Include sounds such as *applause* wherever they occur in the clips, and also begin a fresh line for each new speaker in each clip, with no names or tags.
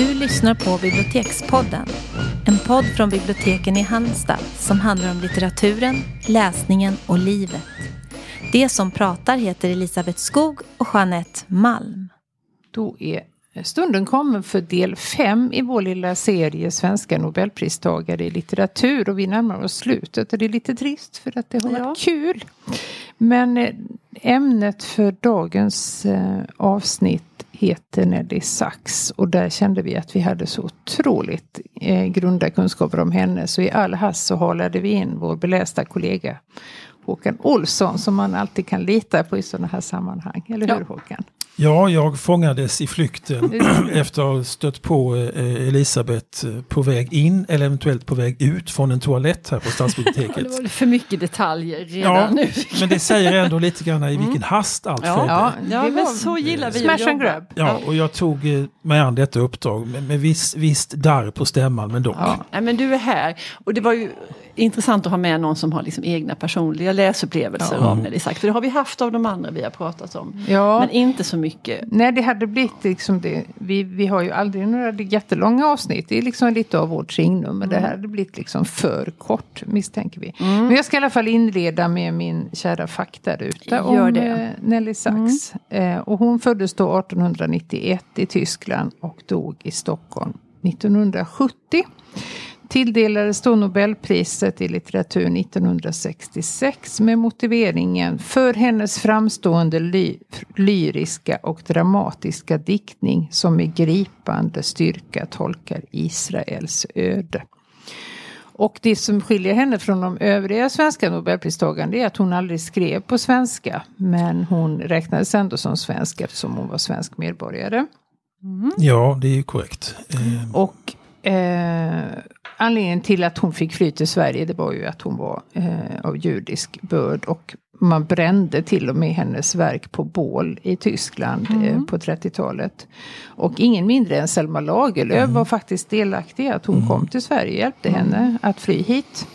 Du lyssnar på Bibliotekspodden. En podd från biblioteken i Halmstad som handlar om litteraturen, läsningen och livet. Det som pratar heter Elisabeth Skog och Jeanette Malm.
Då är stunden kommen för del fem i vår lilla serie Svenska Nobelpristagare i litteratur. Och vi närmar oss slutet och det är lite trist för att det har varit kul. Men eh, ämnet för dagens eh, avsnitt heter Nelly Sachs och där kände vi att vi hade så otroligt eh, grunda kunskaper om henne. Så i all hast så halade vi in vår belästa kollega. Håkan Olsson som man alltid kan lita på i sådana här sammanhang. Eller hur ja. Håkan?
Ja, jag fångades i flykten efter att ha stött på eh, Elisabeth eh, på väg in eller eventuellt på väg ut från en toalett här på Stadsbiblioteket. *laughs*
det var för mycket detaljer redan
ja,
nu.
men det säger ändå lite grann i vilken mm. hast allt
ja,
skedde.
Ja, ja men så gillar vi Smash and grab.
Ja, och jag tog eh, mig an detta uppdrag med, med viss, visst darr på stämman, men dock. Ja.
Men du är här och det var ju intressant att ha med någon som har liksom egna personliga läsupplevelser ja. av Nelly Sachs. För det har vi haft av de andra vi har pratat om. Ja. Men inte så mycket. Nej, det hade blivit liksom det. Vi, vi har ju aldrig några jättelånga avsnitt. Det är liksom lite av vårt signum. Men mm. det här hade blivit liksom för kort misstänker vi. Mm. Men jag ska i alla fall inleda med min kära faktaruta om det. Eh, Nelly Sachs. Mm. Eh, och hon föddes då 1891 i Tyskland och dog i Stockholm 1970 tilldelades då Nobelpriset i litteratur 1966 med motiveringen för hennes framstående ly lyriska och dramatiska diktning som med gripande styrka tolkar Israels öde. Och det som skiljer henne från de övriga svenska nobelpristagarna är att hon aldrig skrev på svenska. Men hon räknades ändå som svensk eftersom hon var svensk medborgare.
Mm. Ja, det är korrekt.
Eh. Och Eh, anledningen till att hon fick fly till Sverige det var ju att hon var eh, av judisk börd. Och man brände till och med hennes verk på bål i Tyskland eh, mm. eh, på 30-talet. Och ingen mindre än Selma Lagerlöf mm. var faktiskt delaktig att hon mm. kom till Sverige hjälpte mm. henne att fly hit.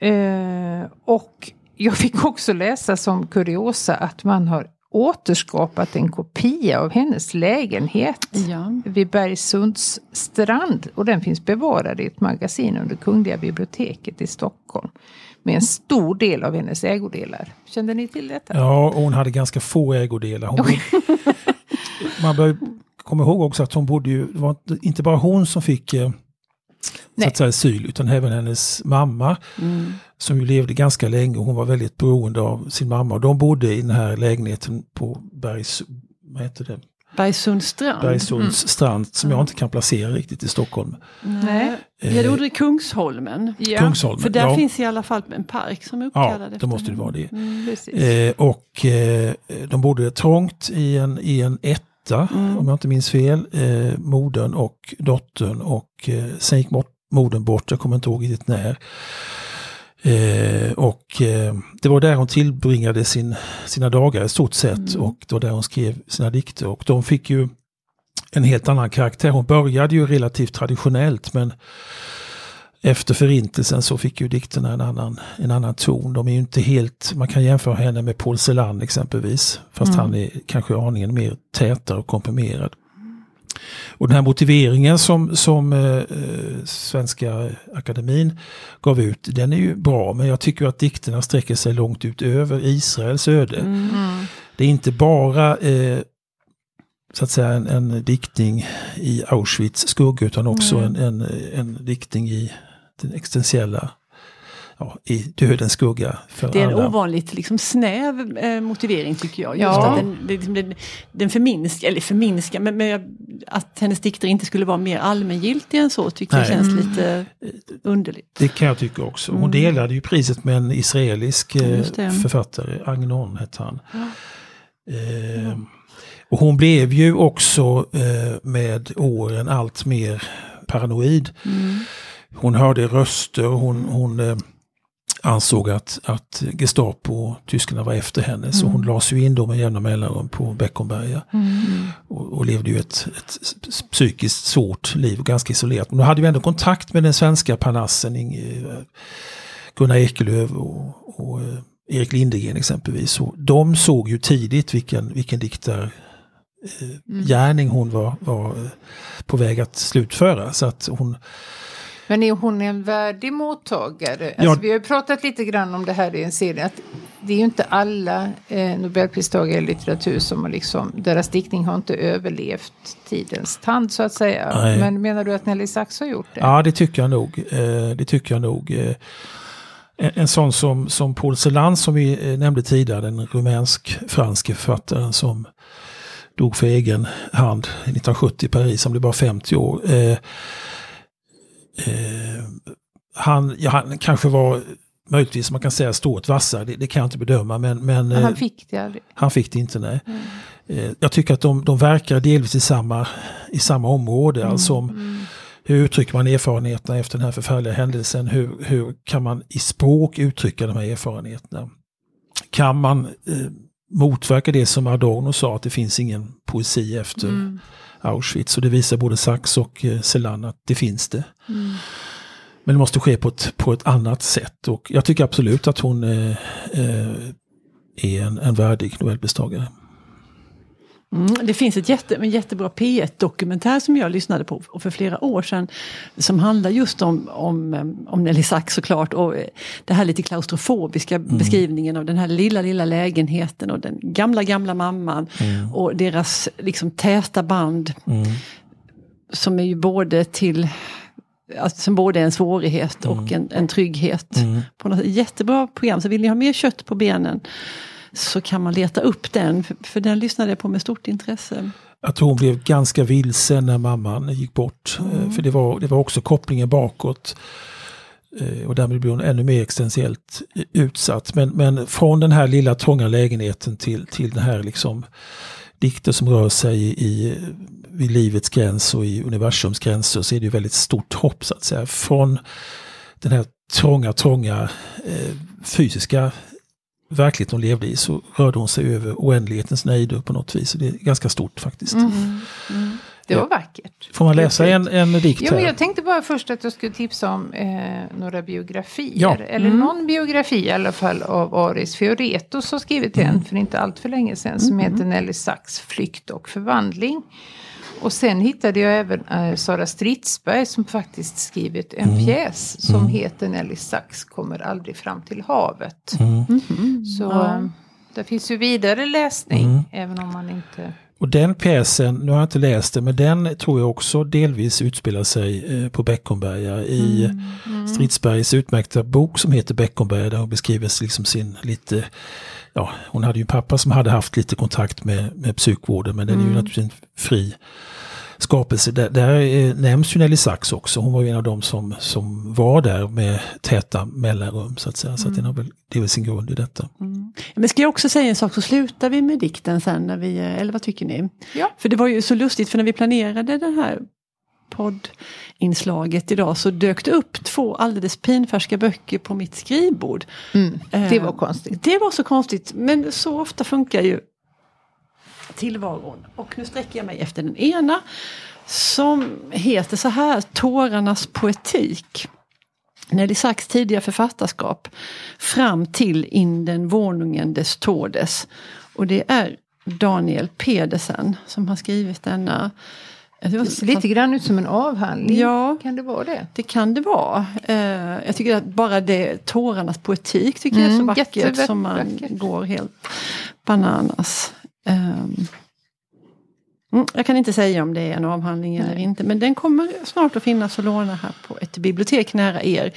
Eh, och jag fick också läsa som kuriosa att man har återskapat en kopia av hennes lägenhet ja. vid Bergsunds strand. Och den finns bevarad i ett magasin under Kungliga biblioteket i Stockholm. Med en stor del av hennes ägodelar. Kände ni till detta?
Ja, hon hade ganska få ägodelar. Hon man bör komma ihåg också att hon bodde ju, det var inte bara hon som fick så att säga asyl utan även hennes mamma. Mm. Som ju levde ganska länge och hon var väldigt beroende av sin mamma. Och de bodde i den här lägenheten på Bergs... Vad heter det?
Bergsundstrand.
Bergsunds mm. strand som jag inte kan placera riktigt i Stockholm.
Nej, eh, ja, det gjorde Kungsholmen.
Ja. Kungsholmen.
För där ja. finns i alla fall en park som är uppkallad
Ja, då måste det vara det. Mm, eh, och eh, de bodde trångt i en, i en ett mm. om jag inte minns fel, eh, modern och dottern och eh, sen gick modern bort, jag kommer inte ihåg riktigt när. Eh, och eh, det var där hon tillbringade sin, sina dagar i stort sett mm. och det var där hon skrev sina dikter och de fick ju en helt annan karaktär. Hon började ju relativt traditionellt men efter förintelsen så fick ju dikterna en annan, en annan ton. De är ju inte helt, man kan jämföra henne med Paul Celan exempelvis. Fast mm. han är kanske aningen mer tätare och komprimerad. Och den här motiveringen som, som eh, Svenska Akademin gav ut, den är ju bra. Men jag tycker att dikterna sträcker sig långt utöver Israels öde. Mm. Det är inte bara eh, så att säga en, en diktning i Auschwitz skugga utan också mm. en, en, en diktning i den existentiella ja, i dödens skugga.
För det är en alla. ovanligt liksom, snäv eh, motivering tycker jag. Just ja. att den, liksom, den, den förminskar, eller förminskar, men, men, att hennes dikter inte skulle vara mer allmängiltiga än så tycker Nej. jag känns mm. lite underligt.
Det kan jag tycka också. Hon mm. delade ju priset med en israelisk eh, författare, Agnon hette han. Ja. Eh, och hon blev ju också eh, med åren allt mer paranoid. Mm hon hörde röster, hon, hon eh, ansåg att, att Gestapo och tyskarna var efter henne. Mm. Så hon lades ju in då med jämna mellanrum på Beckomberga. Mm. Och, och, levde ju ett, ett psykiskt svårt liv, ganska isolerat. Men då hade vi ändå kontakt med den svenska parnassen, Gunnar Ekelöf och, och eh, Erik Lindegren exempelvis. Så de såg ju tidigt vilken, vilken diktare mm. gärning hon var, var på väg att slutföra. Så att hon
men är hon en värdig mottagare? Alltså, ja. Vi har ju pratat lite grann om det här i en serie. Att det är ju inte alla eh, Nobelpristagare i litteratur som har liksom, deras diktning har inte överlevt tidens tand så att säga. Nej. Men menar du att Nelly Sachs har gjort det?
Ja, det tycker jag nog. Eh, det tycker jag nog. Eh, en, en sån som, som Paul Celan som vi eh, nämnde tidigare, den rumänsk-franske författaren som dog för egen hand 1970 i Paris, han blev bara 50 år. Eh, eh, han, ja, han kanske var möjligtvis man kan säga stort vassare, det, det, kan jag inte bedöma. Men, men,
men han eh, fick det aldrig?
Han fick det inte, nej. Mm. Eh, jag tycker att de, de verkar delvis i samma, i samma område. Mm. Alltså om, mm. Hur uttrycker man erfarenheterna efter den här förfärliga händelsen? Hur, hur kan man i språk uttrycka de här erfarenheterna? Kan man eh, motverka det som Adorno sa, att det finns ingen poesi efter mm. Auschwitz? Och det visar både Sachs och eh, Celan att det finns det. Mm. Men det måste ske på ett, på ett annat sätt. Och jag tycker absolut att hon eh, eh är en, en värdig Nobelpristagare.
Mm, det finns ett jätte, en jättebra P1-dokumentär som jag lyssnade på för flera år sedan. Som handlar just om, om, eh, om Nelly Sachs såklart och eh, det här lite klaustrofobiska mm. beskrivningen av den här lilla, lilla lägenheten och den gamla, gamla mamman. Mm. Och deras liksom täta band. Mm. Som är ju både till Alltså, som både är en svårighet och mm. en, en trygghet. Mm. På något jättebra program, så vill ni ha mer kött på benen så kan man leta upp den, för, för den lyssnade jag på med stort intresse.
Jag tror hon blev ganska vilsen när mamman gick bort. Eh, mm. För det var, det var också kopplingen bakåt. Eh, och därmed blev hon ännu mer existentiellt utsatt. Men, men från den här lilla trånga lägenheten till, till den här liksom dikter som rör sig i, vid livets gräns och i universums gränser så är det ju väldigt stort hopp så att säga. Från den här trånga, trånga eh, fysiska verklighet hon levde i så rörde hon sig över oändlighetens nejder på något vis. Det är ganska stort faktiskt. Mm.
Mm. Det var vackert.
Får man läsa en, en dikt
jo, men Jag tänkte bara först att jag skulle tipsa om eh, några biografier. Ja. Eller mm. någon biografi i alla fall av Aris Fioretos har skrivit en mm. för inte allt för länge sedan. Som mm. heter Nelly Sachs Flykt och förvandling. Och sen hittade jag även äh, Sara Stridsberg som faktiskt skrivit en mm. pjäs som mm. heter Nelly Sachs kommer aldrig fram till havet. Mm. -hmm. Så ja. Äh, det finns ju vidare läsning mm. även om man inte...
Och den pjäsen, nu har jag inte läst den, men den tror jag också delvis utspelar sig eh, på Beckomberga i mm. mm. Stridsbergs utmärkta bok som heter Beckomberga där hon beskriver liksom sin lite ja, hon hade ju en pappa som hade haft lite kontakt med, med psykvården men den är ju mm. naturligtvis en fri skapelse. Där, där eh, nämns ju Nelly Sachs också. Hon var ju en av dem som, som var där med täta mellanrum så att säga. Så mm. att den har väl, väl sin grund i detta.
Men ska jag också säga en sak så slutar vi med dikten sen när vi, eh, eller vad tycker ni? Ja. För det var ju så lustigt för när vi planerade den här poddinslaget idag så dök det upp två alldeles pinfärska böcker på mitt skrivbord.
Mm, det var konstigt.
Det var så konstigt men så ofta funkar ju tillvaron. Och nu sträcker jag mig efter den ena som heter så här Tårarnas poetik. Nelly Sachs tidiga författarskap fram till In den Wohnungen des Todes. Och det är Daniel Pedersen som har skrivit denna
det ser lite grann ut som en avhandling. Ja, kan det vara det?
Det kan det vara. Uh, jag tycker att bara det tårarnas poetik tycker mm, jag är så mm, vackert som man går helt bananas. Mm, jag kan inte säga om det är en avhandling Nej. eller inte men den kommer snart att finnas att låna här på ett bibliotek nära er.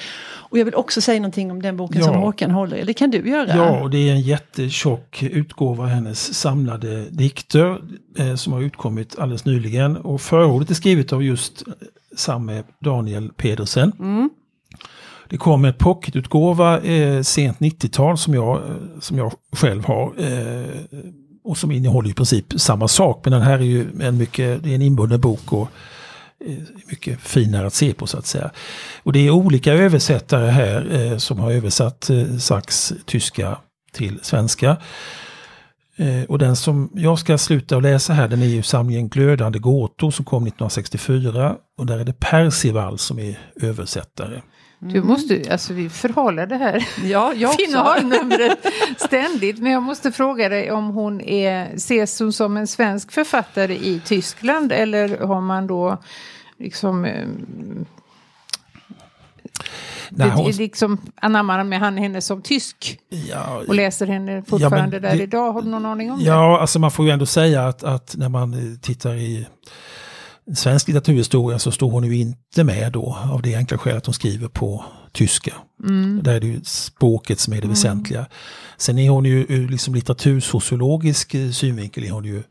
Och jag vill också säga någonting om den boken ja. som Håkan håller i, det kan du göra.
Ja, och det är en jättetjock utgåva av hennes samlade dikter eh, som har utkommit alldeles nyligen. Och förordet är skrivet av just samme Daniel Pedersen. Mm. Det kom en pocketutgåva eh, sent 90-tal som jag, eh, som jag själv har. Eh, och som innehåller i princip samma sak. Men den här är ju en mycket, det är en inbunden bok och eh, mycket finare att se på så att säga. Och det är olika översättare här eh, som har översatt eh, Sachs tyska till svenska. Eh, och den som jag ska sluta att läsa här, den är ju samlingen Glödande gåtor som kom 1964. Och där är det Percival som är översättare.
Du måste, alltså vi förhåller det här
ja, jag *laughs*
finalnumret ständigt. Men jag måste fråga dig om hon är, ses hon som en svensk författare i Tyskland eller har man då liksom eh, Nej, hon... liksom anammar med han henne som tysk ja, och läser henne fortfarande ja, där det, idag. Har du någon aning om
ja, det? Ja, alltså man får ju ändå säga att, att när man tittar i svensk litteraturhistoria så står hon ju inte med då av det enkla skälet att hon skriver på tyska. Mm. Där är det ju språket som är det mm. väsentliga. Sen är hon ju ur liksom litteratursociologisk eh, synvinkel är hon ju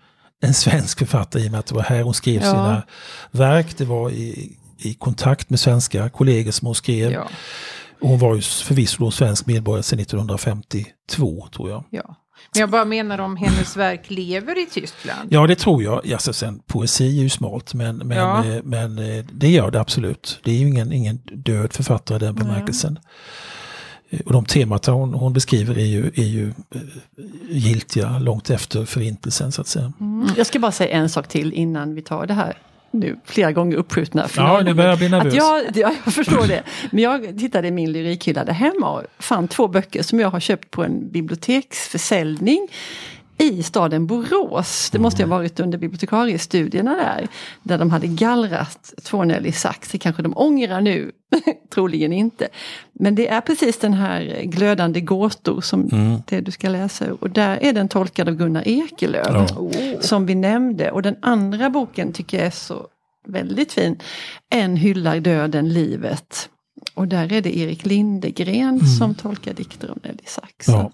en svensk författare i och med att det var här hon skrev ja. sina verk. Det var i, i kontakt med svenska kollegor som hon skrev. Ja. Hon var ju förvisso svensk medborgare sedan 1952 tror jag.
Ja. Men jag bara menar om hennes verk lever i Tyskland.
Ja, det tror jag. Alltså, sen, poesi är ju smalt, men, men, ja. Eh, men eh, det gör det absolut. Det är ju ingen, ingen död författare i den bemärkelsen. Eh, och de temat hon, hon beskriver är ju, är ju giltiga långt efter förintelsen så att säga.
Mm. Jag ska bara säga en sak till innan vi tar det här nu flera gånger uppskjutna.
Ja, nu börjar jag bli nervös.
Jag, ja, jag förstår det. Men jag tittade i min lyrikhylla där hemma och fann två böcker som jag har köpt på en biblioteksförsäljning i staden Borås. Det måste ha varit under bibliotekariestudierna där. Där de hade gallrat två Nelly Sachs. Det kanske de ångrar nu. *laughs* Troligen inte. Men det är precis den här glödande gåtor som mm. det du ska läsa. Och där är den tolkad av Gunnar Ekelöf. Ja. Som vi nämnde. Och den andra boken tycker jag är så väldigt fin. En hyllar döden livet. Och där är det Erik Lindegren mm. som tolkar dikter om Nelly Sachs. Ja.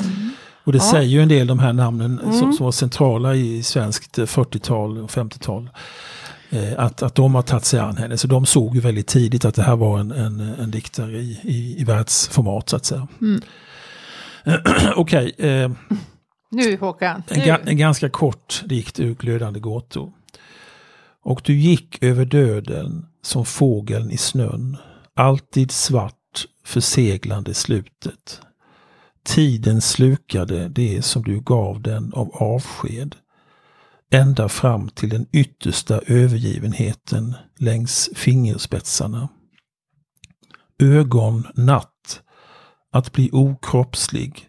Mm. Och det ja. säger ju en del de här namnen mm. som, som var centrala i svenskt 40-tal och 50-tal. Eh, att, att de har tagit sig an henne. Så de såg ju väldigt tidigt att det här var en, en, en diktare i, i, i världsformat så att säga. Mm. *clears throat* Okej. Okay, eh,
nu Håkan. Nu.
En, en, ganska kort dikt ur Glödande gåtor. Och du gick över döden som fågeln i snön. Alltid svart, förseglande slutet. Tiden slukade det som du gav den av avsked. Ända fram till den yttersta övergivenheten längs fingerspetsarna. Ögon natt, att bli okroppslig.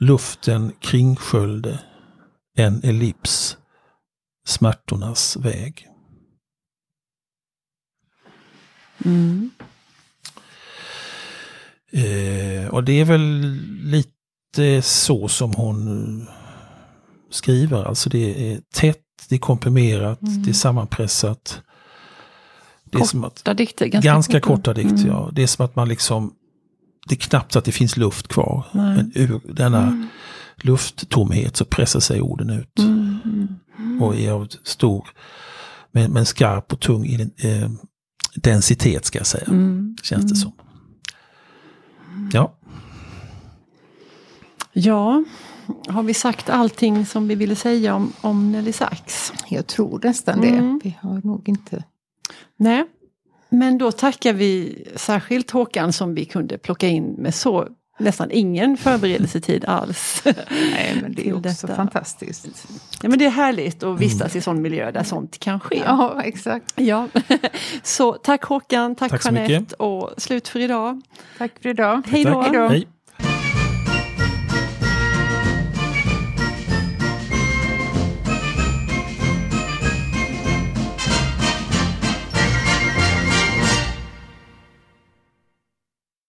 Luften kringsköljde, en ellips, smärtornas väg. Mm. Eh, och det är väl lite så som hon skriver. Alltså det är tätt, det är komprimerat, mm. det är sammanpressat.
Det är korta som att, dikter?
Ganska, ganska korta, dikter, mm. ja. Det är som att man liksom, det är knappt så att det finns luft kvar. Nej. Men ur denna mm. lufttomhet så pressar sig orden ut. Mm. Mm. Och är av stor, men, men skarp och tung eh, densitet ska jag säga. Mm. Känns det som. Ja.
Ja, har vi sagt allting som vi ville säga om, om Nelly Sachs?
Jag tror nästan det. Mm. Vi har nog inte...
Nej, men då tackar vi särskilt Håkan som vi kunde plocka in med så nästan ingen förberedelsetid alls.
Nej men det är också detta. fantastiskt.
Ja men det är härligt att vistas i sån miljö där sånt kan ske.
Ja exakt.
Ja. *laughs* Så tack Håkan, tack, tack Jeanette och slut för idag.
Tack för idag.
Hej då.
Hej.